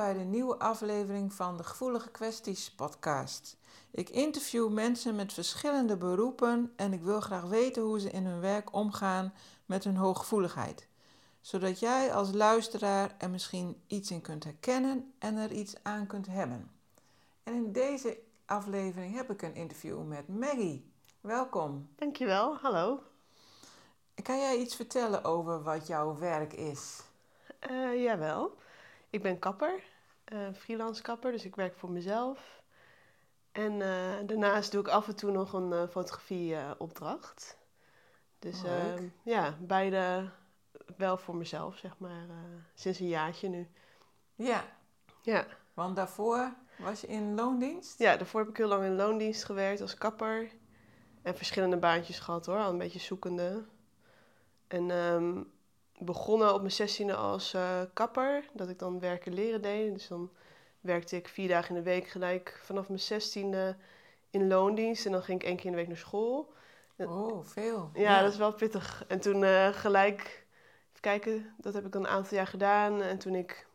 Bij de nieuwe aflevering van de Gevoelige Kwesties podcast. Ik interview mensen met verschillende beroepen en ik wil graag weten hoe ze in hun werk omgaan met hun hooggevoeligheid. Zodat jij als luisteraar er misschien iets in kunt herkennen en er iets aan kunt hebben. En in deze aflevering heb ik een interview met Maggie. Welkom. Dankjewel, hallo. Kan jij iets vertellen over wat jouw werk is? Uh, jawel. Ik ben kapper, uh, freelance kapper, dus ik werk voor mezelf. En uh, daarnaast doe ik af en toe nog een uh, fotografieopdracht. dus Leuk. ja, beide wel voor mezelf, zeg maar, sinds een jaartje nu. Ja, Ja. want daarvoor was je in loondienst? ja, daarvoor heb ik heel lang in loondienst gewerkt als kapper. En verschillende baantjes gehad hoor, al een beetje zoekende. En ehm, begonnen op mijn zestiende als eh, kapper, dat ik dan werken leren deed. Dus dan werkte ik vier dagen in de week gelijk vanaf mijn zestiende in loondienst. En dan ging ik één keer in de week naar school. Oh, veel. Ja, dat is wel pittig. En toen eh, gelijk, even kijken, dat heb ik dan een aantal jaar gedaan. En toen ik,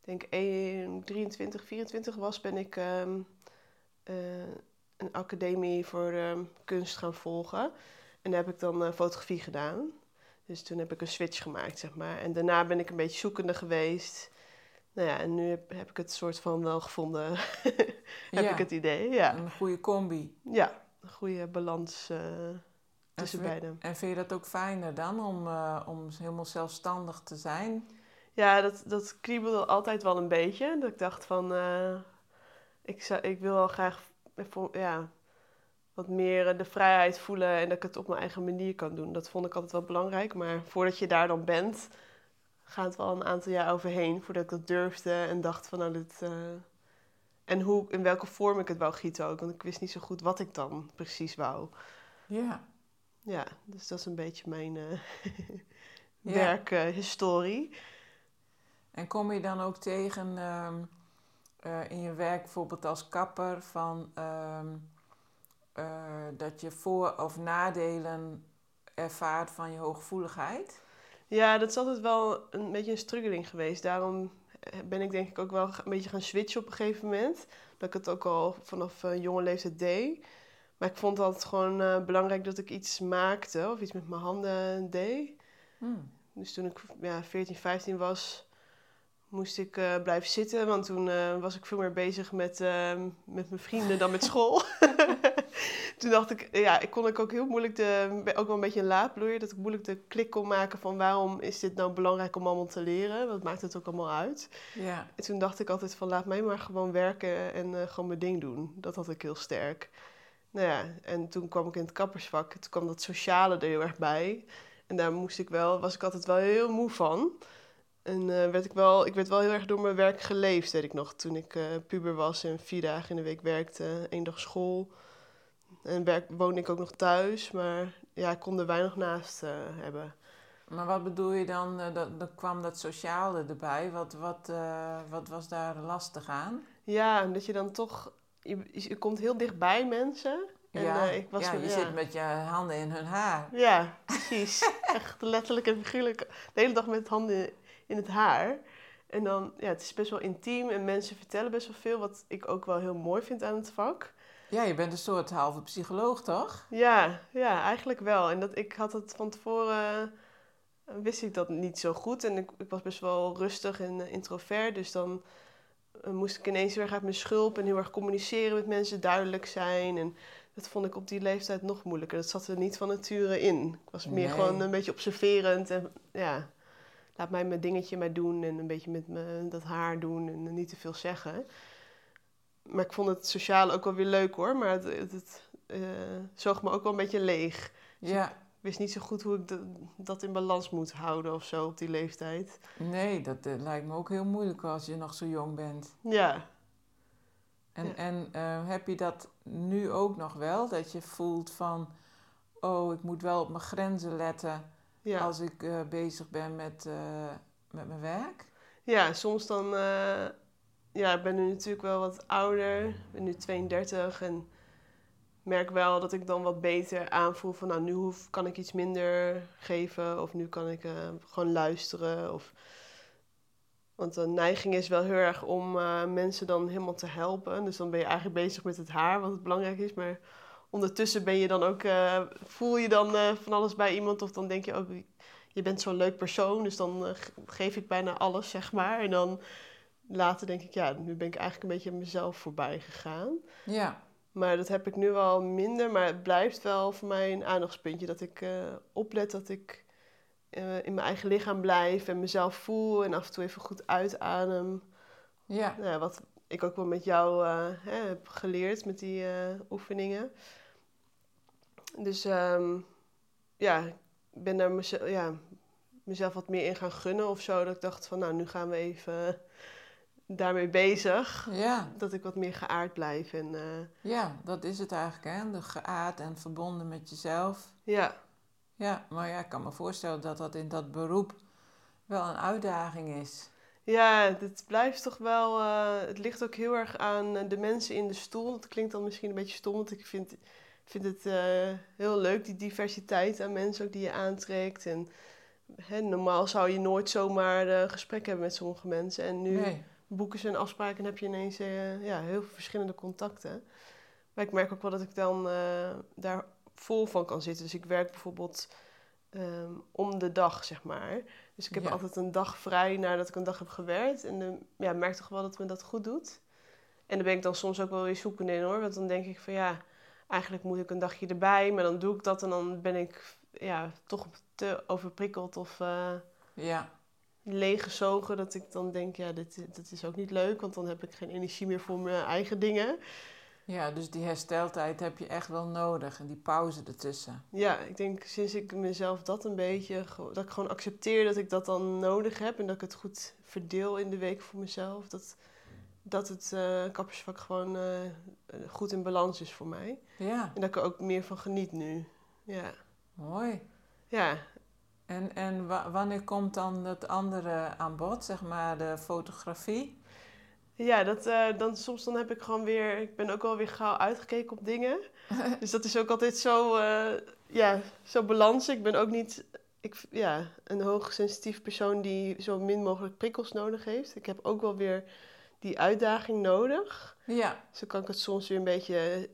denk 1, 23, 24 was, ben ik ehm, eh, een academie voor ehm, kunst gaan volgen. En daar heb ik dan fotografie gedaan. Dus toen heb ik een switch gemaakt, zeg maar. En daarna ben ik een beetje zoekende geweest. Nou ja, en nu heb, heb ik het soort van wel gevonden, heb Ja. ik het idee. Ja, Een goede combi. ja een goede balans eh, tussen beiden. En vind je dat ook fijner dan om, eh, om helemaal zelfstandig te zijn? Ja, dat, dat kriebelde altijd wel een beetje. Dat ik dacht van, eh, ik, zou, ik wil wel graag ja, wat meer eh, de vrijheid voelen en dat ik het op mijn eigen manier kan doen. Dat vond ik altijd wel belangrijk. Maar voordat je daar dan bent, gaat het wel een aantal jaar overheen voordat ik dat durfde en dacht van, nou dit... eh, en hoe, in welke vorm ik het wou gieten ook, want ik wist niet zo goed wat ik dan precies wou. Ja. Ja, dus dat is een beetje mijn eh Ja. werkhistorie. En kom je dan ook tegen ehm, eh, in je werk, bijvoorbeeld als kapper, van, ehm, eh, dat je voor- of nadelen ervaart van je hooggevoeligheid? Ja, dat is altijd wel een beetje een struggling geweest. Daarom eh, ben ik denk ik ook wel een beetje gaan switchen op een gegeven moment. Dat ik het ook al vanaf een jonge leeftijd deed. Maar ik vond het altijd gewoon eh, belangrijk dat ik iets maakte of iets met mijn handen deed. Hmm. Dus toen ik ja, 14, 15 was, moest ik blijven zitten. Want toen was ik veel meer bezig met, met mijn vrienden dan met school. Toen dacht ik, ja, ik kon ik ook heel moeilijk, de, ook wel een beetje een laadbloeier, dat ik moeilijk de klik kon maken van waarom is dit nou belangrijk om allemaal te leren? Wat maakt het ook allemaal uit? Ja. En toen dacht ik altijd van laat mij maar gewoon werken en eh, gewoon mijn ding doen. Dat had ik heel sterk. Nou ja, en toen kwam ik in het kappersvak. Toen kwam dat sociale er heel erg bij. En daar moest ik wel, was ik altijd wel heel moe van. En eh, werd ik, wel, ik werd wel heel erg door mijn werk geleefd, weet ik nog. Toen ik eh, puber was en vier dagen in de week werkte, één dag school. En werk, woonde ik ook nog thuis, maar ja, ik kon er weinig naast eh, hebben. Maar wat bedoel je dan, eh, dat, dan kwam dat sociale erbij? Wat, wat, eh, wat was daar lastig aan? Ja, dat je dan toch, je, je komt heel dichtbij mensen. En, ja, ik was ja, je zit met je handen in hun haar. Ja, precies. Echt letterlijk en figuurlijk. De hele dag met handen in het haar. En dan, ja, het is best wel intiem en mensen vertellen best wel veel, wat ik ook wel heel mooi vind aan het vak. Ja, je bent een soort halve psycholoog, toch? Ja, ja, eigenlijk wel. En dat, ik had het van tevoren, eh, wist ik dat niet zo goed. En ik, ik was best wel rustig en eh, introvert, dus dan eh, moest ik ineens heel erg uit mijn schulp en heel erg communiceren met mensen, duidelijk zijn. En dat vond ik op die leeftijd nog moeilijker. Dat zat er niet van nature in. Ik was meer Nee. gewoon een beetje observerend en ja. laat mij mijn dingetje maar doen en een beetje met me dat haar doen en niet te veel zeggen. Maar ik vond het sociaal ook wel weer leuk hoor, maar het, het, het uh, zoog me ook wel een beetje leeg. Dus Ja, ik wist niet zo goed hoe ik de- dat in balans moet houden of zo op die leeftijd. nee, dat eh, lijkt me ook heel moeilijk als je nog zo jong bent. Ja, En, Ja. en eh, heb je dat nu ook nog wel? Dat je voelt van, oh, ik moet wel op mijn grenzen letten ja. als ik eh, bezig ben met, eh, met mijn werk? Ja, soms dan. Ja, ik ben nu natuurlijk wel wat ouder. Ik ben nu 32 en merk wel dat ik dan wat beter aanvoel van, nou, nu hoef, kan ik iets minder geven of nu kan ik eh, gewoon luisteren. Of... Want de neiging is wel heel erg om eh, mensen dan helemaal te helpen. Dus dan ben je eigenlijk bezig met het haar, wat het belangrijk is. Maar ondertussen ben je dan ook, eh, voel je dan van alles bij iemand of dan denk je ook, je bent zo'n leuk persoon, dus dan ge- geef ik bijna alles, zeg maar. En dan later denk ik, ja, nu ben ik eigenlijk een beetje mezelf voorbij gegaan. Ja, Maar dat heb ik nu wel minder, maar het blijft wel voor mij een aandachtspuntje. Dat ik eh, oplet dat ik eh, in mijn eigen lichaam blijf en mezelf voel en af en toe even goed uitadem. ja, Nou, wat ik ook wel met jou eh, hè, heb geleerd met die oefeningen. Dus ehm, ja, ik ben daar mezelf, ja, mezelf wat meer in gaan gunnen of zo. Dat ik dacht van, nou, nu gaan we even daarmee bezig. ja, Dat ik wat meer geaard blijf. En eh, ja, dat is het eigenlijk, hè? De geaard en verbonden met jezelf. ja, Ja, maar ja, ik kan me voorstellen dat dat in dat beroep wel een uitdaging is. Ja, het blijft toch wel. eh, het ligt ook heel erg aan eh, de mensen in de stoel. Dat klinkt dan misschien een beetje stom, want ik vind, vind het heel leuk, die diversiteit aan mensen ook die je aantrekt. En hè, normaal zou je nooit zomaar eh gesprek hebben met sommige mensen. En nu Nee, boeken ze een afspraak en heb je ineens eh, ja, heel veel verschillende contacten. Maar ik merk ook wel dat ik dan eh, daar vol van kan zitten. Dus ik werk bijvoorbeeld ehm, om de dag, zeg maar. Dus ik heb Ja. altijd een dag vrij nadat ik een dag heb gewerkt. En dan ja, merk toch wel dat me dat goed doet. En dan ben ik dan soms ook wel weer zoekende in hoor. Want dan denk ik van ja, eigenlijk moet ik een dagje erbij. Maar dan doe ik dat en dan ben ik ja, toch te overprikkeld of... eh, ja, leeggezogen dat ik dan denk, ja, dit, dit is ook niet leuk, want dan heb ik geen energie meer voor mijn eigen dingen. ja, dus die hersteltijd heb je echt wel nodig en die pauze ertussen. Ja, ik denk sinds ik mezelf dat een beetje, dat ik gewoon accepteer dat ik dat dan nodig heb en dat ik het goed verdeel in de week voor mezelf, dat, dat het eh kappersvak gewoon eh, goed in balans is voor mij. Ja, En dat ik er ook meer van geniet nu. Ja, mooi. ja. En, en wa- wanneer komt dan het andere aan bod, zeg maar de fotografie? Ja, dat, eh, dan, soms dan heb ik gewoon weer... Ik ben ook wel weer gauw uitgekeken op dingen. dus dat is ook altijd zo... eh, ja, zo balans. Ik ben ook niet... Ik, ja, een hoogsensitief persoon die zo min mogelijk prikkels nodig heeft. Ik heb ook wel weer die uitdaging nodig. Ja, Zo kan ik het soms weer een beetje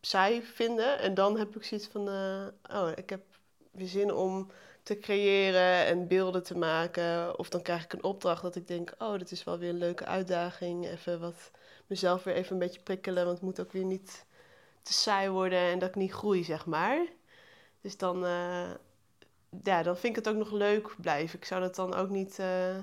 saai vinden. En dan heb ik zoiets van... eh, oh, ik heb weer zin om te creëren en beelden te maken. Of dan krijg ik een opdracht dat ik denk... Oh, dit is wel weer een leuke uitdaging. Even wat mezelf weer even een beetje prikkelen. Want het moet ook weer niet te saai worden en dat ik niet groei, zeg maar. Dus dan... eh, ja, dan vind ik het ook nog leuk blijven. Ik zou dat dan ook niet... eh,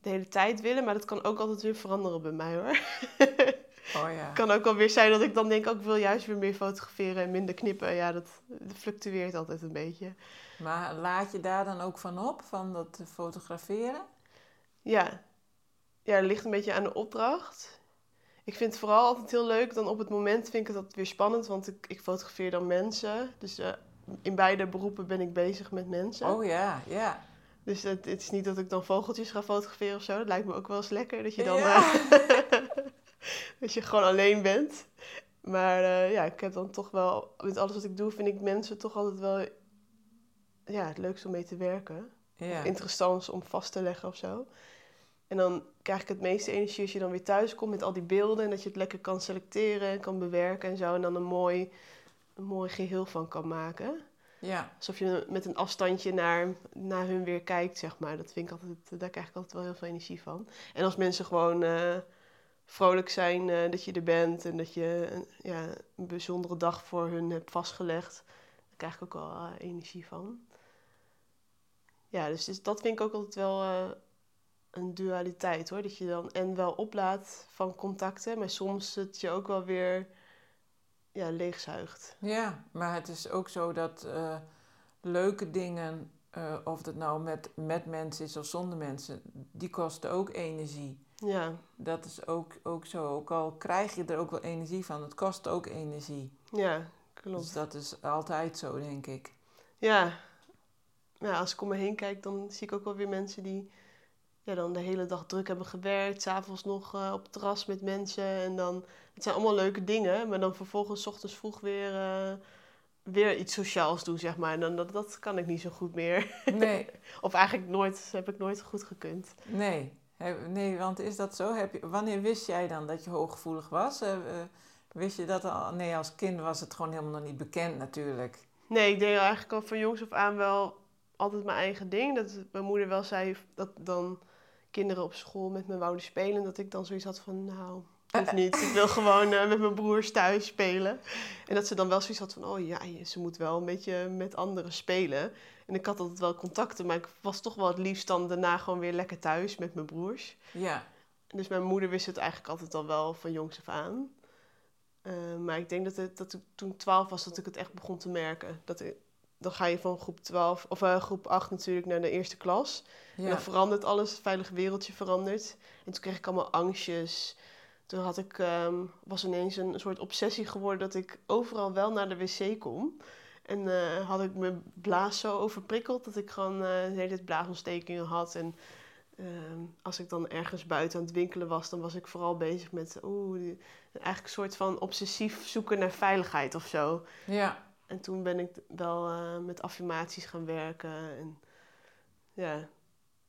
de hele tijd willen, maar dat kan ook altijd weer veranderen bij mij hoor. oh ja. Het kan ook wel weer zijn dat ik dan denk, ook ik wil juist weer meer fotograferen en minder knippen. Ja, dat, dat fluctueert altijd een beetje. Maar laat je daar dan ook van op, van dat fotograferen? Ja. ja, het ligt een beetje aan de opdracht. Ik vind het vooral altijd heel leuk. Dan op het moment vind ik het altijd weer spannend, want ik, ik fotografeer dan mensen. Dus eh, in beide beroepen ben ik bezig met mensen. Oh ja, ja. Dus het, het is niet dat ik dan vogeltjes ga fotograferen of zo. Dat lijkt me ook wel eens lekker, dat je dan... Ja. eh, dat je gewoon alleen bent. Maar eh, ja, ik heb dan toch wel... Met alles wat ik doe, vind ik mensen toch altijd wel... Ja, het leukste om mee te werken. ja. Interessant om vast te leggen of zo. En dan krijg ik het meeste energie als je dan weer thuis komt met al die beelden. En dat je het lekker kan selecteren en kan bewerken en zo. En dan een mooi, een mooi geheel van kan maken. ja. Alsof je met een afstandje naar, naar hun weer kijkt, zeg maar. Dat vind ik altijd, daar krijg ik altijd wel heel veel energie van. En als mensen gewoon eh, vrolijk zijn eh, dat je er bent en dat je ja, een bijzondere dag voor hun hebt vastgelegd, daar krijg ik ook wel eh, energie van. ja, dus, dus dat vind ik ook altijd wel eh, een dualiteit hoor. Dat je dan en wel oplaat van contacten, maar soms het je ook wel weer ja, leegzuigt. Ja, maar het is ook zo dat leuke dingen, eh, of het nou met, met mensen is of zonder mensen, die kosten ook energie. Ja, Dat is ook, ook zo. Ook al krijg je er ook wel energie van, het kost ook energie. ja, Dus klopt. dat is altijd zo, denk ik. Ja. ja, als ik om me heen kijk, dan zie ik ook wel weer mensen die ja, dan de hele dag druk hebben gewerkt. S'avonds nog eh, op het terras met mensen. En dan, het zijn allemaal leuke dingen. Maar dan vervolgens 's ochtends vroeg weer, eh, weer iets sociaals doen, zeg maar. En dan, dat, dat kan ik niet zo goed meer. Nee, Of eigenlijk nooit, heb ik nooit goed gekund. nee. Nee, want is dat zo? Heb je, wanneer wist jij dan dat je hooggevoelig was? Eh, eh, wist je dat al? Nee, als kind was het gewoon helemaal nog niet bekend natuurlijk. Nee, ik deed eigenlijk al van jongs af aan wel altijd mijn eigen ding. Dat mijn moeder wel zei dat dan kinderen op school met me wouden spelen. Dat ik dan zoiets had van, nou, hoeft niet. Ik wil gewoon eh, met mijn broers thuis spelen. En dat ze dan wel zoiets had van, oh ja, ze moet wel een beetje met anderen spelen. En ik had altijd wel contacten, maar ik was toch wel het liefst dan daarna gewoon weer lekker thuis met mijn broers. Ja, Dus mijn moeder wist het eigenlijk altijd al wel van jongs af aan. Eh, maar ik denk dat, het, dat ik toen ik 12 was, dat ik het echt begon te merken. Dat ik, dan ga je van groep 12, of eh, groep 8 natuurlijk naar de eerste klas. En dan verandert alles, het veilige wereldje verandert. En toen kreeg ik allemaal angstjes. Toen had ik, ehm, was ineens een soort obsessie geworden dat ik overal wel naar de wc kom. En eh, had ik mijn blaas zo overprikkeld dat ik gewoon de hele tijd blaasontstekingen had. En ehm, als ik dan ergens buiten aan het winkelen was, dan was ik vooral bezig met oeh, eigenlijk een soort van obsessief zoeken naar veiligheid of zo. ja. En toen ben ik wel eh, met affirmaties gaan werken. En ja,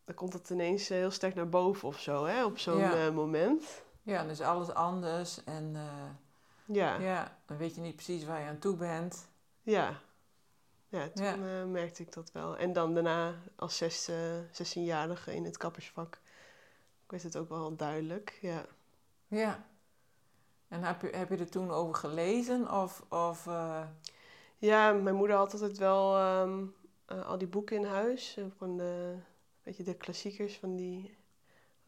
dan komt het ineens heel sterk naar boven of zo, hè, op zo'n Ja. moment. Ja, dus alles anders. En eh, Ja, ja. dan weet je niet precies waar je aan toe bent. ja. toen Ja. eh, merkte ik dat wel. En dan daarna als zes, eh, 16-jarige in het kappersvak werd het ook wel duidelijk. Ja. Ja. En heb je, heb je er toen over gelezen? Of, of eh, ja, mijn moeder had altijd wel ehm, eh, al die boeken in huis. Van de, weet je, de klassiekers van die,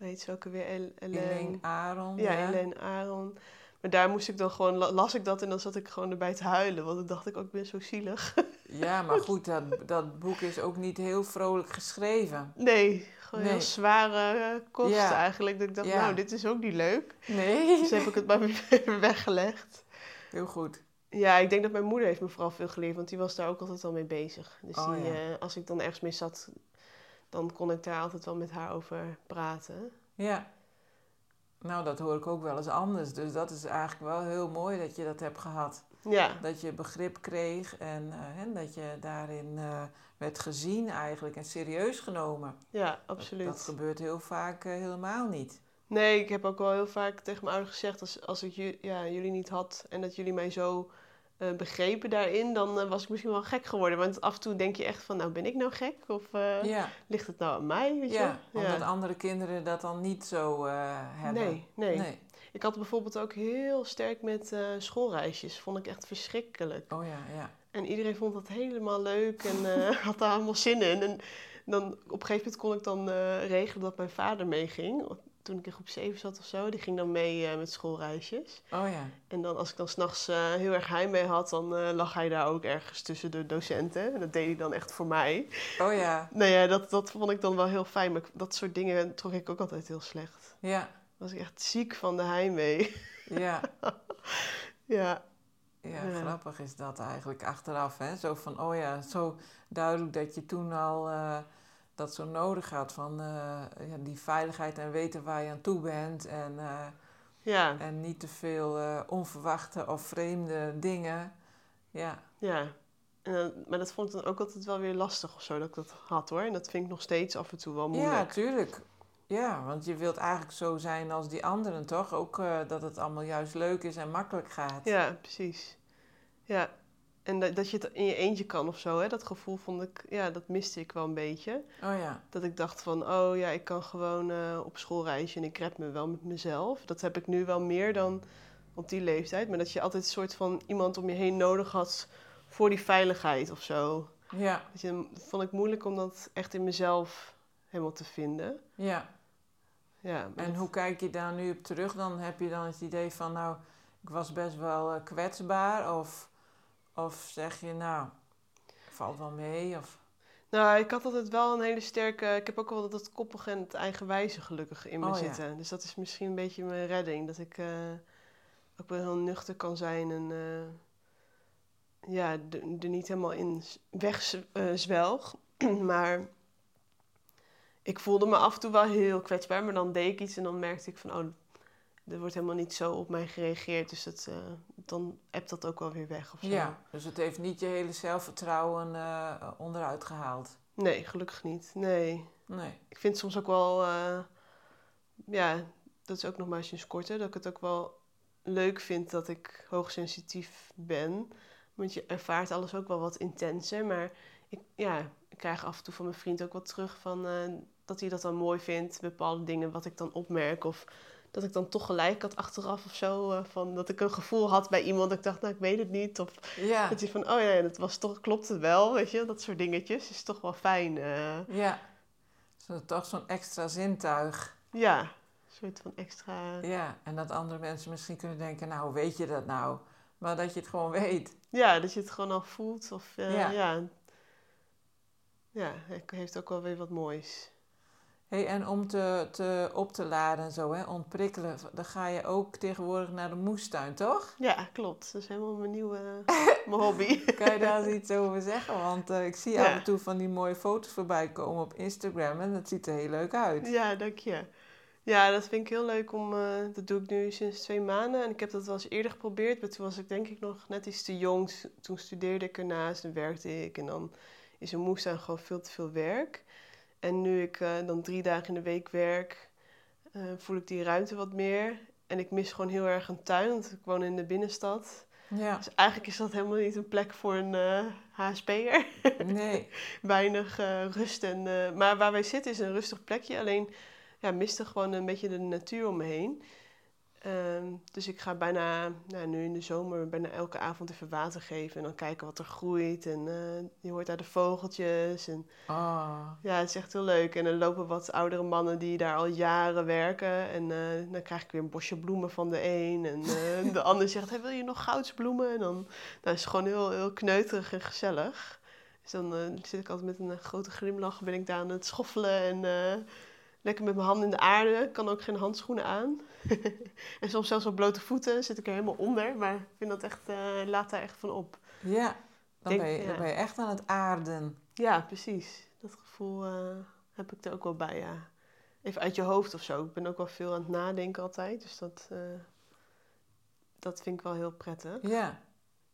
hoe heet ze ook alweer? El- Elaine. Elaine Aron? Ja, Elaine Aron. Maar daar moest ik dan gewoon, la- las ik dat en dan zat ik gewoon erbij te huilen. Want ik dacht ik ook, ik ben zo zielig. Ja, maar goed, dat, dat boek is ook niet heel vrolijk geschreven. Nee, gewoon Nee. heel zware eh, kost Ja. eigenlijk. Dat ik dacht, Ja. nou, dit is ook niet leuk. Nee. Dus heb ik het maar weer weggelegd. Heel goed. Ja, ik denk dat mijn moeder heeft me vooral veel geleerd, want die was daar ook altijd al mee bezig. Dus Oh, die, ja. eh, als ik dan ergens mee zat, dan kon ik daar altijd wel met haar over praten. Ja. Nou, dat hoor ik ook wel eens anders. Dus dat is eigenlijk wel heel mooi dat je dat hebt gehad. Ja, Dat je begrip kreeg en, eh, dat je daarin eh, werd gezien eigenlijk en serieus genomen. ja, absoluut. dat gebeurt heel vaak eh, helemaal niet. Nee, ik heb ook wel heel vaak tegen mijn ouders gezegd, als, als ik ja, jullie niet had en dat jullie mij zo eh, begrepen daarin, dan eh, was ik misschien wel gek geworden. Want af en toe denk je echt van, nou ben ik nou gek? Of eh, Ja, ligt het nou aan mij? Weet ja je? omdat andere kinderen dat dan niet zo hebben. Nee, nee, nee. Ik had bijvoorbeeld ook heel sterk met schoolreisjes. Vond ik echt verschrikkelijk. Oh ja, ja. En iedereen vond dat helemaal leuk en had daar allemaal zin in. En dan op een gegeven moment kon ik dan regelen dat mijn vader meeging. Toen ik in groep 7 zat of zo, die ging dan mee eh, met schoolreisjes. Oh ja. En dan als ik dan s'nachts uh, heel erg heimwee had, dan eh, lag hij daar ook ergens tussen de docenten. En dat deed hij dan echt voor mij. Oh ja. Nou ja, dat, dat vond ik dan wel heel fijn. Maar dat soort dingen trok ik ook altijd heel slecht. Ja. Was ik echt ziek van de heimwee. Ja. ja, Ja, Ja. grappig is dat eigenlijk achteraf. Hè? Zo van, oh ja, zo duidelijk dat je toen al dat zo nodig had. Van eh, ja, die veiligheid en weten waar je aan toe bent. En, eh, ja, en niet te veel eh, onverwachte of vreemde dingen. Ja, ja. En, dan- maar dat vond ik dan ook altijd wel weer lastig of zo dat ik dat had hoor. En dat vind ik nog steeds af en toe wel ja moeilijk. tuurlijk. Ja, want je wilt eigenlijk zo zijn als die anderen, toch? Ook dat het allemaal juist leuk is en makkelijk gaat. Ja, precies. Ja. En dat, dat je het in je eentje kan of zo, hè. Dat gevoel vond ik, ja, dat miste ik wel een beetje. Oh ja, Dat ik dacht van, oh ja, ik kan gewoon eh, op school reizen en ik red me wel met mezelf. Dat heb ik nu wel meer dan op die leeftijd. Maar dat je altijd een soort van iemand om je heen nodig had voor die veiligheid of zo. Ja. Weet je, dat vond ik moeilijk om dat echt in mezelf helemaal te vinden. Ja. ja en hoe kijk je daar nu op terug? Dan heb je dan het idee van, nou, ik was best wel uh, kwetsbaar? Of, of zeg je, nou, valt wel mee? Of... Nou, ik had altijd wel een hele sterke... Ik heb ook wel dat koppige en het eigenwijze gelukkig in me oh, zitten. Dus dat is misschien een beetje mijn redding. Dat ik uh, ook wel heel nuchter kan zijn en... Uh, ja, er niet helemaal in wegzwelg. maar ik voelde me af en toe wel heel kwetsbaar. Maar dan deed ik iets en dan merkte ik van... Oh, er wordt helemaal niet zo op mij gereageerd. Dus dat, uh, dan hebt dat ook wel weer weg. Of zo. Ja, dus het heeft niet je hele zelfvertrouwen uh, onderuit gehaald? Nee, gelukkig niet. Nee. nee. Ik vind soms ook wel... Uh, ja, dat is ook nog maar eens korter. Dat ik het ook wel leuk vind dat ik hoogsensitief ben. Want je ervaart alles ook wel wat intenser. Maar ik, ja, ik krijg af en toe van mijn vriend ook wat terug van... dat hij dat dan mooi vindt, bepaalde dingen wat ik dan opmerk. Of dat ik dan toch gelijk had achteraf of zo. Uh, van dat ik een gevoel had bij iemand. Dat ik dacht, nou, ik weet het niet. Of ja. dat je van, oh ja, dat was toch, klopt het wel. Weet je, dat soort dingetjes. Is toch wel fijn. Uh. Ja. Zo, toch zo'n extra zintuig. Ja, een soort van extra... Ja, en dat andere mensen misschien kunnen denken, nou, hoe weet je dat nou? Maar dat je het gewoon weet. Ja, dat je het gewoon al voelt. Of, uh, ja. ja. Ja, het heeft ook wel weer wat moois. Hey, en om te, te op te laden en zo, hè, ontprikkelen, dan ga je ook tegenwoordig naar de moestuin, toch? Ja, klopt. Dat is helemaal mijn nieuwe mijn hobby. kan je daar iets over zeggen? Want uh, ik zie af en toe van die mooie foto's voorbij komen op Instagram en dat ziet er heel leuk uit. Ja, dank je. Ja, dat vind ik heel leuk om. Uh, dat doe ik nu sinds twee maanden. En ik heb dat wel eens eerder geprobeerd, maar toen was ik denk ik nog net iets te jong. Toen studeerde ik ernaast en werkte ik. En dan is een moestuin gewoon veel te veel werk. En nu ik uh, dan drie dagen in de week werk, uh, voel ik die ruimte wat meer. En ik mis gewoon heel erg een tuin, want ik woon in de binnenstad. Ja. Dus eigenlijk is dat helemaal niet een plek voor een uh, eh, HSP'er. Nee. Weinig rust. En, maar waar wij zitten is een rustig plekje. Alleen ja, miste gewoon een beetje de natuur om me heen. Ehm, dus ik ga bijna, nou, nu in de zomer, bijna elke avond even water geven. En dan kijken wat er groeit. En uh, je hoort daar de vogeltjes. En, oh. Ja, het is echt heel leuk. En er lopen wat oudere mannen die daar al jaren werken. En uh, dan krijg ik weer een bosje bloemen van de een. En uh, de ander zegt, hey, wil je nog goudsbloemen? En dan nou, is het gewoon heel, heel kneuterig en gezellig. Dus dan zit ik altijd met een grote glimlach, ben ik daar aan het schoffelen en lekker met mijn handen in de aarde. Kan ook geen handschoenen aan. en soms zelfs op blote voeten zit ik er helemaal onder. Maar ik vind dat echt, uh, laat daar echt van op. Ja, dan, ben je, dan ben je echt aan het aarden. Ja, precies. Dat gevoel uh, heb ik er ook wel bij, ja. Even uit je hoofd of zo. Ik ben ook wel veel aan het nadenken altijd. Dus dat, uh, dat vind ik wel heel prettig. Ja,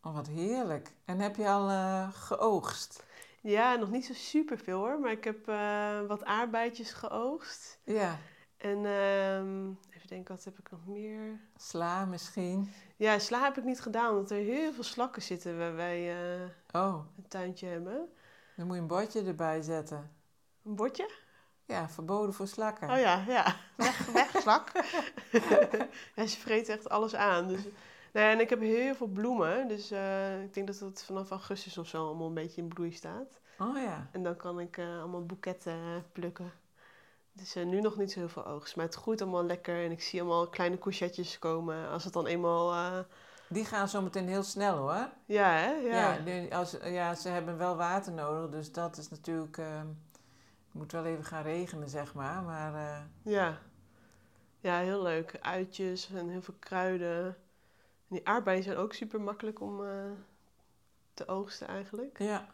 oh, wat heerlijk. En heb je al geoogst? Ja, nog niet zo super veel hoor. Maar ik heb uh, wat aardbeidjes geoogst. Ja. En um, even denken, wat heb ik nog meer? Sla misschien? Ja, sla heb ik niet gedaan, omdat er heel veel slakken zitten waar wij uh, oh. een tuintje hebben. Dan moet je een bordje erbij zetten. Een bordje? Ja, verboden voor slakken. Oh ja, ja. Weg, weg slak. ja, ze vreten echt alles aan. Dus Nee, en ik heb heel veel bloemen. Dus uh, ik denk dat het vanaf augustus of zo allemaal een beetje in bloei staat. Oh ja. En dan kan ik uh, allemaal boeketten uh, plukken. Dus nu nog niet zo heel veel oogst. Maar het groeit allemaal lekker. En ik zie allemaal kleine couchetjes komen. Als het dan eenmaal... Die gaan zo meteen heel snel hoor. Ja, hè? Ja. Ja, als, ja, ze hebben wel water nodig. Dus dat is natuurlijk... Het moet wel even gaan regenen, zeg maar. maar Ja. Ja, heel leuk. Uitjes en heel veel kruiden die aardbeien zijn ook super makkelijk om uh, te oogsten eigenlijk. Ja.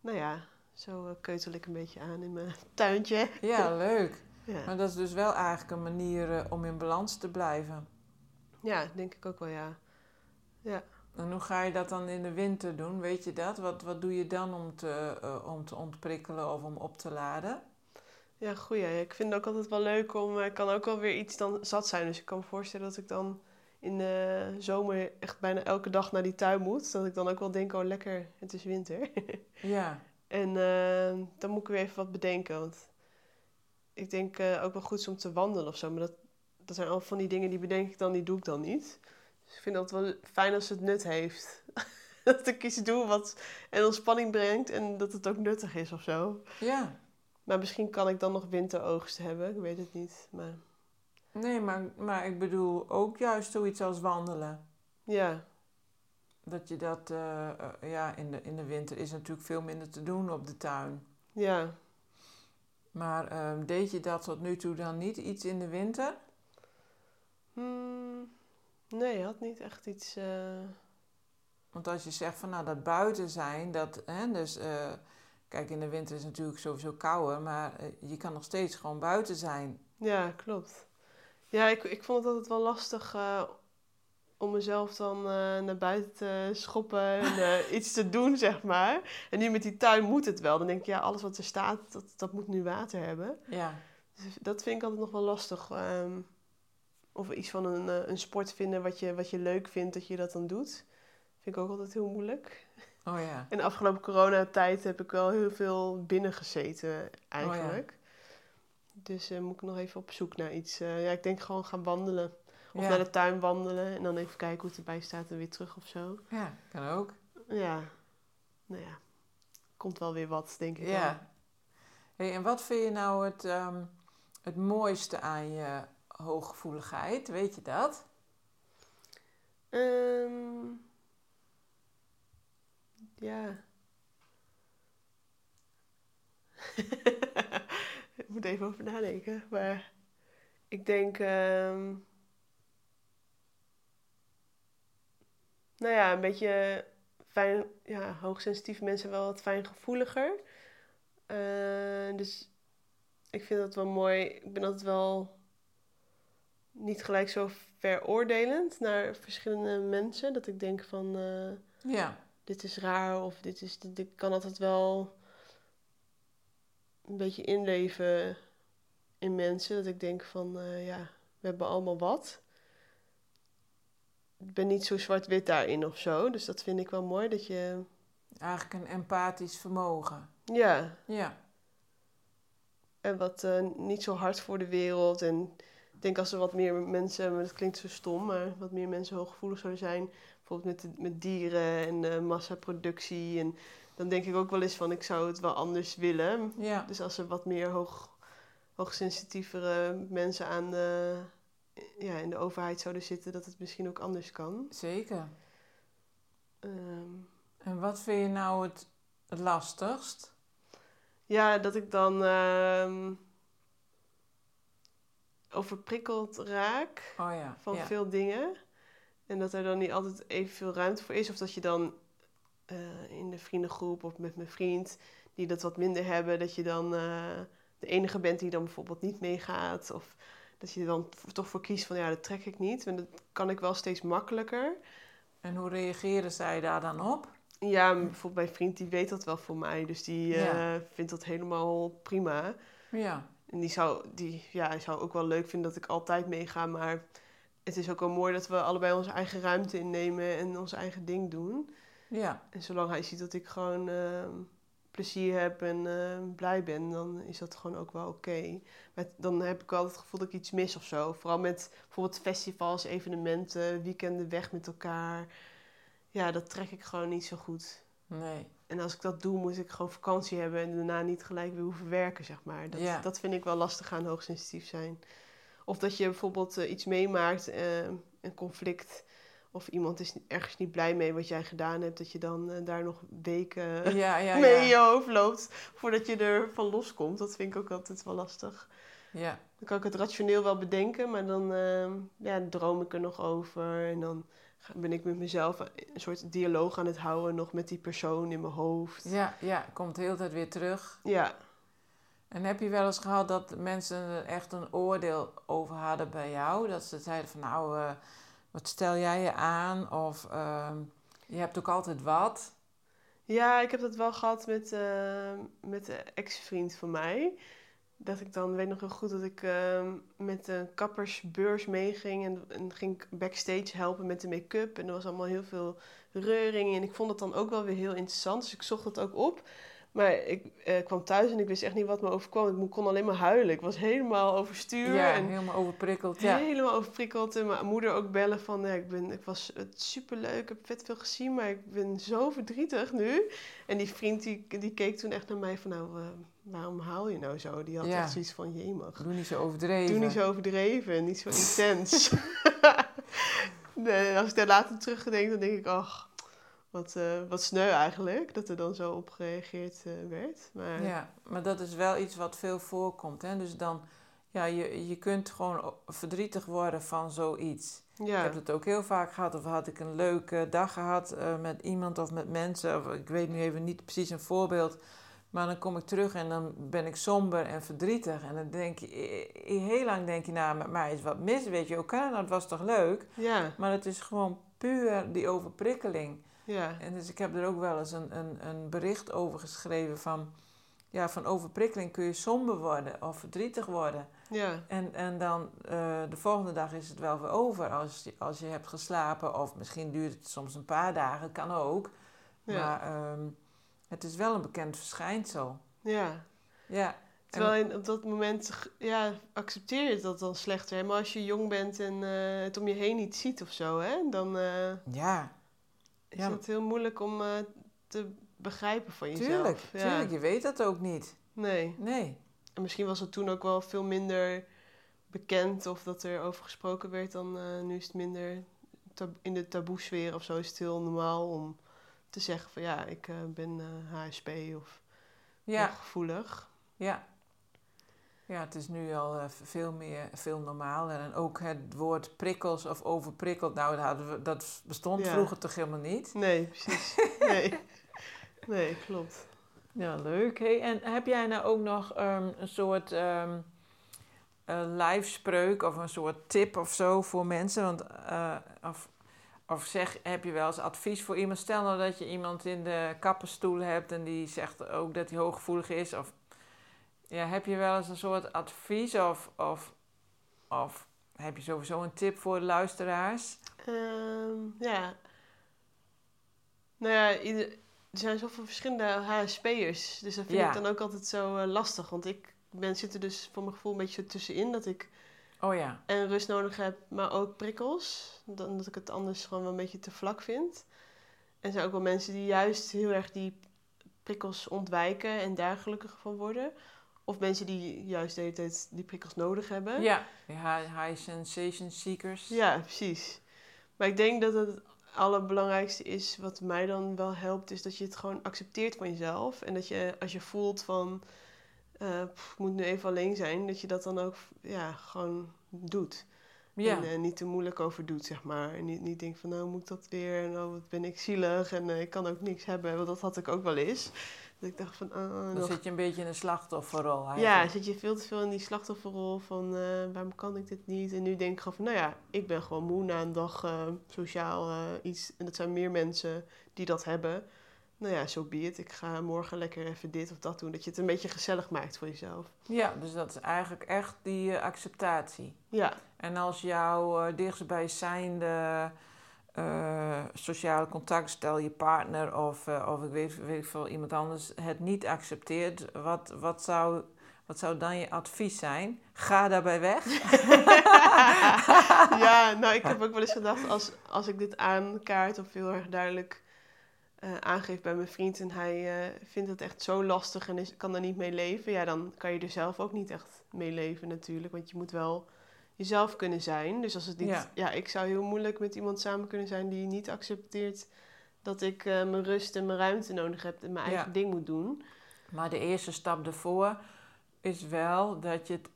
Nou ja, zo uh, keutel ik een beetje aan in mijn tuintje. Ja, leuk. Ja. Maar dat is dus wel eigenlijk een manier uh, om in balans te blijven. Ja, denk ik ook wel, ja. ja. En hoe ga je dat dan in de winter doen? Weet je dat? Wat, wat doe je dan om te, om te ontprikkelen of om op te laden? Ja, goeie. Ik vind het ook altijd wel leuk om... Ik kan ook wel weer iets dan zat zijn. Dus ik kan me voorstellen dat ik dan in de zomer echt bijna elke dag naar die tuin moet. Dat ik dan ook wel denk, oh lekker, het is winter. ja. En uh, dan moet ik weer even wat bedenken. Want ik denk uh, ook wel goed om te wandelen of zo. Maar dat, dat zijn al van die dingen die bedenk ik dan, die doe ik dan niet. Dus ik vind dat wel fijn als het nut heeft. dat ik iets doe wat en ontspanning brengt en dat het ook nuttig is of zo. Ja. Maar misschien kan ik dan nog winteroogst hebben, ik weet het niet. Maar Nee, maar, maar ik bedoel ook juist zoiets als wandelen. ja, Dat je dat, eh, eh, ja, in de, in de winter is natuurlijk veel minder te doen op de tuin. ja. Maar ehm, deed je dat tot nu toe dan niet iets in de winter? Hmm, nee, je had niet echt iets. eh, Want als je zegt van nou dat buiten zijn, dat, hè, dus kijk in de winter is het natuurlijk sowieso kouder, maar je kan nog steeds gewoon buiten zijn. Ja, klopt. Ja, ik, ik vond het altijd wel lastig eh, om mezelf dan eh, naar buiten te schoppen en eh, iets te doen, zeg maar. En nu met die tuin moet het wel. Dan denk ik, ja, alles wat er staat, dat, dat moet nu water hebben. Ja, Dus dat vind ik altijd nog wel lastig. ehm, of iets van een, een sport vinden wat je, wat je leuk vindt, dat je dat dan doet. Vind ik ook altijd heel moeilijk. oh ja. In de afgelopen coronatijd heb ik wel heel veel binnen gezeten, eigenlijk. Dus eh, moet ik nog even op zoek naar iets. eh, ja, ik denk gewoon gaan wandelen. Of ja. naar de tuin wandelen en dan even kijken hoe het erbij staat en weer terug of zo. ja, kan ook. Ja, nou ja, komt wel weer wat, denk ik. Ja. Hey, en wat vind je nou het, ehm, het mooiste aan je hooggevoeligheid? Weet je dat? Ehm, ja. ik moet even over nadenken. Maar ik denk. ehm, nou ja, een beetje fijn. Ja, hoogsensitieve mensen wel wat fijngevoeliger. Eh, dus ik vind dat wel mooi. Ik ben altijd wel niet gelijk zo veroordelend naar verschillende mensen. Dat ik denk van. eh, Ja. dit is raar of dit is. Dit, ik kan altijd wel een beetje inleven in mensen. Dat ik denk van eh, ja, we hebben allemaal wat. Ik ben niet zo zwart-wit daarin of zo. Dus dat vind ik wel mooi. Dat je. Eigenlijk een empathisch vermogen. Ja, Ja. en wat eh, niet zo hard voor de wereld. En ik denk als er wat meer mensen, maar dat klinkt zo stom, maar wat meer mensen hooggevoelig zouden zijn. Bijvoorbeeld met, met dieren en eh, massaproductie. En dan denk ik ook wel eens van ik zou het wel anders willen. Ja. Dus als er wat meer hoog, hoogsensitievere mensen aan de, ja, in de overheid zouden zitten, dat het misschien ook anders kan. Zeker. Ehm, En wat vind je nou het, het lastigst? ja, dat ik dan ehm, overprikkeld raak Oh ja. van ja. veel dingen. En dat er dan niet altijd evenveel ruimte voor is. Of dat je dan eh, in de vriendengroep of met mijn vriend, die dat wat minder hebben, dat je dan eh, de enige bent die dan bijvoorbeeld niet meegaat. Of dat je er dan toch voor kiest van ja, dat trek ik niet. En dat kan ik wel steeds makkelijker. En hoe reageren zij daar dan op? Ja, bijvoorbeeld mijn vriend die weet dat wel voor mij. Dus die eh, vindt dat helemaal prima. Ja. En die zou, die, ja, hij zou ook wel leuk vinden dat ik altijd meega. Maar het is ook wel mooi dat we allebei onze eigen ruimte innemen en ons eigen ding doen. Ja. En zolang hij ziet dat ik gewoon eh, plezier heb en eh, blij ben, dan is dat gewoon ook wel oké. Maar dan heb ik wel het gevoel dat ik iets mis of zo. Vooral met bijvoorbeeld festivals, evenementen, weekenden weg met elkaar. Ja, dat trek ik gewoon niet zo goed. Nee. En als ik dat doe, moet ik gewoon vakantie hebben en daarna niet gelijk weer hoeven werken, zeg maar. Dat, Ja. dat vind ik wel lastig aan hoogsensitief zijn. Of dat je bijvoorbeeld eh, iets meemaakt, eh, een conflict, of iemand is ergens niet blij mee wat jij gedaan hebt, dat je dan eh, daar nog weken Ja, ja, mee in je hoofd loopt voordat je er van loskomt. Dat vind ik ook altijd wel lastig. Ja. Dan kan ik het rationeel wel bedenken, maar dan eh, ja, droom ik er nog over. En dan ben ik met mezelf een soort dialoog aan het houden, nog met die persoon in mijn hoofd. Ja, ja, komt de hele tijd weer terug. Ja, En heb je wel eens gehad dat mensen er echt een oordeel over hadden bij jou? Dat ze zeiden van nou, eh, wat stel jij je aan? Of ehm, je hebt ook altijd wat. ja ik heb dat wel gehad met, eh, met een ex-vriend van mij. Dat ik dan, weet nog heel goed dat ik eh, met een kappersbeurs meeging en, en ging backstage helpen met de make-up. En er was allemaal heel veel reuring en ik vond het dan ook wel weer heel interessant, dus ik zocht het ook op. Maar ik eh, kwam thuis en ik wist echt niet wat me overkwam. Ik kon alleen maar huilen. Ik was helemaal overstuur. Ja, en helemaal overprikkeld. Ja. Helemaal overprikkeld. En mijn moeder ook bellen van... Ja, ik, ben, ik was het superleuk, ik heb vet veel gezien, maar ik ben zo verdrietig nu. En die vriend die, die keek toen echt naar mij van... Nou, uh, waarom haal je nou zo? Die had Ja. echt zoiets van... Jemig, Doe niet zo overdreven. doe niet zo overdreven, niet zo intens. nee, als ik daar later terugdenk, dan denk ik... Ach, wat, eh, wat sneu eigenlijk, dat er dan zo op gereageerd eh, werd. Maar Ja, maar dat is wel iets wat veel voorkomt. Hè? Dus dan, ja, je, je kunt gewoon verdrietig worden van zoiets. ja, Ik heb het ook heel vaak gehad. Of had ik een leuke dag gehad eh, met iemand of met mensen. Of ik weet nu even niet precies een voorbeeld. Maar dan kom ik terug en dan ben ik somber en verdrietig. En dan denk je, heel lang denk je, nou, met mij is wat mis. Weet je, oké, nou, het was toch leuk? ja, Maar het is gewoon puur die overprikkeling. Ja, En dus ik heb er ook wel eens een, een, een bericht over geschreven van... Ja, van overprikkeling kun je somber worden of verdrietig worden. ja, En, en dan eh, de volgende dag is het wel weer over als je, als je hebt geslapen. Of misschien duurt het soms een paar dagen, kan ook. ja, Maar ehm, het is wel een bekend verschijnsel. ja. Ja, Terwijl op dat moment, ja, accepteer je dat dan slechter. Maar als je jong bent en eh, het om je heen niet ziet of zo, hè, dan eh, ja is Ja. het heel moeilijk om eh, te begrijpen van jezelf. tuurlijk, Ja. tuurlijk. Je weet dat ook niet. Nee. Nee. En misschien was het toen ook wel veel minder bekend of dat er over gesproken werd dan eh, nu is het minder in de taboesfeer of zo is het heel normaal om te zeggen van ja, ik eh, ben HSP of Ja, gevoelig. ja. Ja, het is nu al eh, veel meer, veel normaler. En ook het woord prikkels of overprikkeld, nou, dat, dat bestond Ja. vroeger toch helemaal niet? Nee, precies. Nee. Nee, klopt. Ja, leuk. Hey, en heb jij nou ook nog ehm, een soort ehm eh, lijfspreuk of een soort tip of zo voor mensen? Want, eh, of, of zeg, heb je wel eens advies voor iemand? Stel nou dat je iemand in de kappenstoel hebt en die zegt ook dat hij hooggevoelig is. Of ja, heb je wel eens een soort advies of, of, of heb je sowieso een tip voor de luisteraars? Ehm, ja. Nou ja, er zijn zoveel verschillende HSP'ers. Dus dat vind Ja. ik dan ook altijd zo eh, lastig. Want ik ben, zit er dus voor mijn gevoel een beetje tussenin. Dat ik Oh ja, en rust nodig heb, maar ook prikkels. Dan dat ik het anders gewoon wel een beetje te vlak vind. En er zijn ook wel mensen die juist heel erg die prikkels ontwijken en daar gelukkiger van worden. Of mensen die juist de hele tijd die prikkels nodig hebben. ja. ja high sensation seekers. Ja, precies. Maar ik denk dat het allerbelangrijkste is, wat mij dan wel helpt, is dat je het gewoon accepteert van jezelf. En dat je als je voelt van, eh, pff, ik moet nu even alleen zijn, dat je dat dan ook ja, gewoon doet. ja. En eh, niet te moeilijk over doet, zeg maar. En niet, niet denkt van, nou moet ik dat weer, en oh wat ben ik zielig en eh, ik kan ook niks hebben. Want dat had ik ook wel eens. Dat ik dacht van, ah, Dan nog zit je een beetje in een slachtofferrol. ja, eigenlijk. zit je veel te veel in die slachtofferrol van eh, waarom kan ik dit niet? En nu denk ik gewoon van, nou ja, ik ben gewoon moe na een dag eh, sociaal eh, iets. En dat zijn meer mensen die dat hebben. Nou ja, zo so be it. Ik ga morgen lekker even dit of dat doen. Dat je het een beetje gezellig maakt voor jezelf. Ja, dus dat is eigenlijk echt die acceptatie. Ja, En als jouw dichtstbijzijnde uh, sociale contact, stel je partner of, uh, of ik weet, weet veel, iemand anders, het niet accepteert, wat, wat, zou, wat zou dan je advies zijn? Ga daarbij weg. ja, nou ik heb ook wel eens gedacht, als, als ik dit aankaart of heel erg duidelijk uh, aangeef bij mijn vriend en hij vindt het echt zo lastig en is, kan er niet mee leven, ja, dan kan je er zelf ook niet echt mee leven natuurlijk. Want je moet wel jezelf kunnen zijn. Dus als het niet. Ja. ja, ik zou heel moeilijk met iemand samen kunnen zijn die niet accepteert dat ik uh, mijn rust en mijn ruimte nodig heb en mijn eigen Ja. ding moet doen. Maar de eerste stap daarvoor is wel dat je het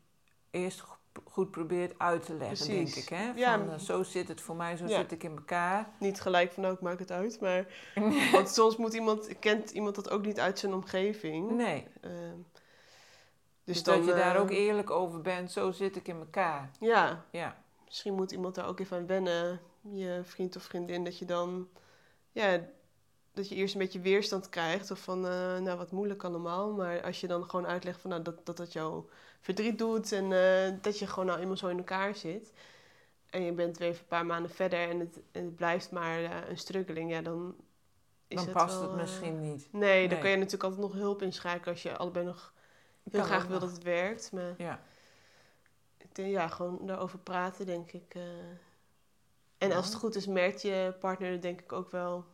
eerst goed probeert uit te leggen, Precies. denk ik. Hè? Van, Ja. uh, zo zit het voor mij, zo Ja. zit ik in elkaar. Niet gelijk van nou, ik maak het uit, maar. Want soms moet iemand, kent iemand dat ook niet uit zijn omgeving. Nee, Ehm, dus, dus dat je daar eh, ook eerlijk over bent, zo zit ik in elkaar. Ja, Ja, misschien moet iemand daar ook even aan wennen, je vriend of vriendin, dat je dan, ja, dat je eerst een beetje weerstand krijgt of van, eh, nou wat moeilijk allemaal, maar als je dan gewoon uitlegt van, nou, dat dat, dat jou verdriet doet en eh, dat je gewoon nou eenmaal zo in elkaar zit en je bent weer even een paar maanden verder en het, en het blijft maar eh, een struggling, ja, dan is dan het past wel, het eh, misschien niet. Nee, dan kun je natuurlijk altijd nog hulp inschakelen als je allebei nog heel graag wil dat het werkt. Maar Ja. ik denk, ja, gewoon daarover praten, denk ik. eh. En Ja. als het goed is, merkt je partner denk ik ook wel.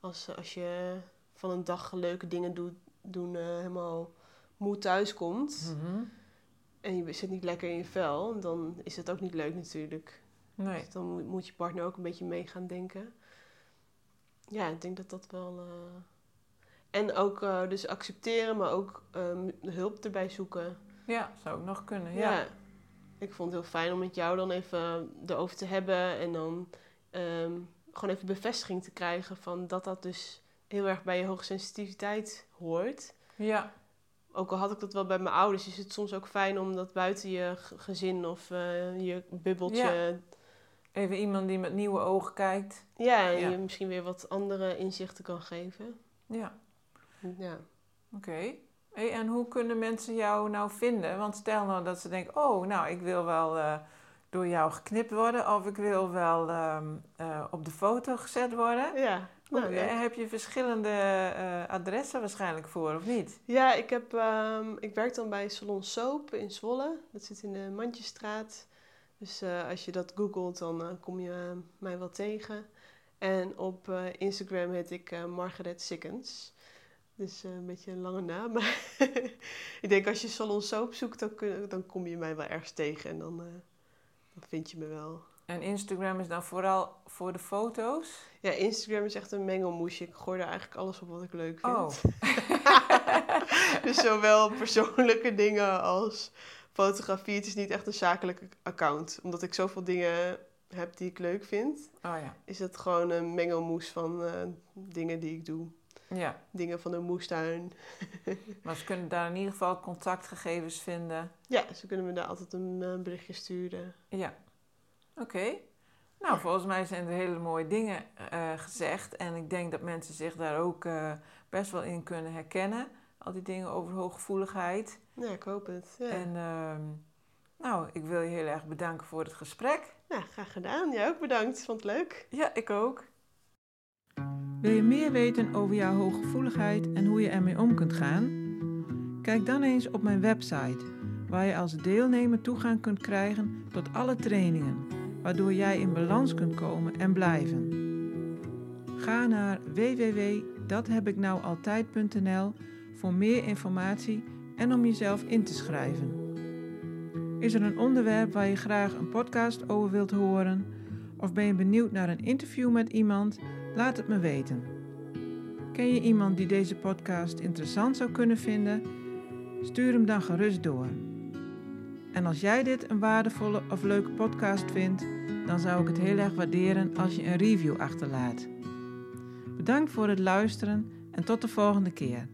Als, als je van een dag leuke dingen doet, doen, eh, helemaal moe thuiskomt. Mhm. En je zit niet lekker in je vel, dan is het ook niet leuk natuurlijk. Nee. Dus dan moet, je partner ook een beetje mee gaan denken. Ja, ik denk dat dat wel. eh, En ook eh, dus accepteren, maar ook ehm, hulp erbij zoeken. Ja, zou ook nog kunnen. Ja. Ja. Ik vond het heel fijn om met jou dan even erover te hebben. En dan ehm, gewoon even bevestiging te krijgen van dat dat dus heel erg bij je hoogsensitiviteit hoort. Ja. Ook al had ik dat wel bij mijn ouders, is het soms ook fijn om dat buiten je gezin of eh, je bubbeltje. Even iemand die met nieuwe ogen kijkt. Ja, en Ja. je misschien weer wat andere inzichten kan geven. Ja. Ja. Oké. Hey, en hoe kunnen mensen jou nou vinden? Want stel nou dat ze denken, oh, nou, ik wil wel eh, door jou geknipt worden of ik wil wel ehm, eh, op de foto gezet worden. Ja, nou, eh, heb je verschillende adressen waarschijnlijk voor, of niet? ja ik, heb, ehm, ik werk dan bij Salon Soap in Zwolle. Dat zit in de Mandjesstraat. Dus als je dat googelt, dan kom je mij wel tegen. En op Instagram heet ik Margaret Sikkens. Dus eh, een beetje een lange naam. Maar ik denk als je Salon Soap zoekt, dan, kun- dan kom je mij wel ergens tegen. En dan, eh, dan vind je me wel. En Instagram is dan vooral voor de foto's? Ja, Instagram is echt een mengelmoesje. Ik gooi daar eigenlijk alles op wat ik leuk vind. Oh. dus zowel persoonlijke dingen als fotografie. Het is niet echt een zakelijk account. Omdat ik zoveel dingen heb die ik leuk vind, Oh ja. is het gewoon een mengelmoes van eh, dingen die ik doe. Ja, Dingen van de moestuin. maar ze kunnen daar in ieder geval contactgegevens vinden. Ja, ze kunnen me daar altijd een eh, berichtje sturen. Ja. Oké. Nou, volgens mij zijn er hele mooie dingen eh, gezegd. En ik denk dat mensen zich daar ook eh, best wel in kunnen herkennen. Al die dingen over hooggevoeligheid. Ja, ik hoop het. Ja. En ehm, nou, ik wil je heel erg bedanken voor het gesprek. Nou, graag gedaan. Jij ook bedankt. Vond het leuk. Ja, ik ook. Wil je meer weten over jouw hooggevoeligheid en hoe je ermee om kunt gaan? Kijk dan eens op mijn website, waar je als deelnemer toegang kunt krijgen tot alle trainingen, waardoor jij in balans kunt komen en blijven. Ga naar www.dathebiknoualtijd.nl voor meer informatie en om jezelf in te schrijven. Is er een onderwerp waar je graag een podcast over wilt horen? Of ben je benieuwd naar een interview met iemand? Laat het me weten. Ken je iemand die deze podcast interessant zou kunnen vinden? Stuur hem dan gerust door. En als jij dit een waardevolle of leuke podcast vindt, dan zou ik het heel erg waarderen als je een review achterlaat. Bedankt voor het luisteren en tot de volgende keer.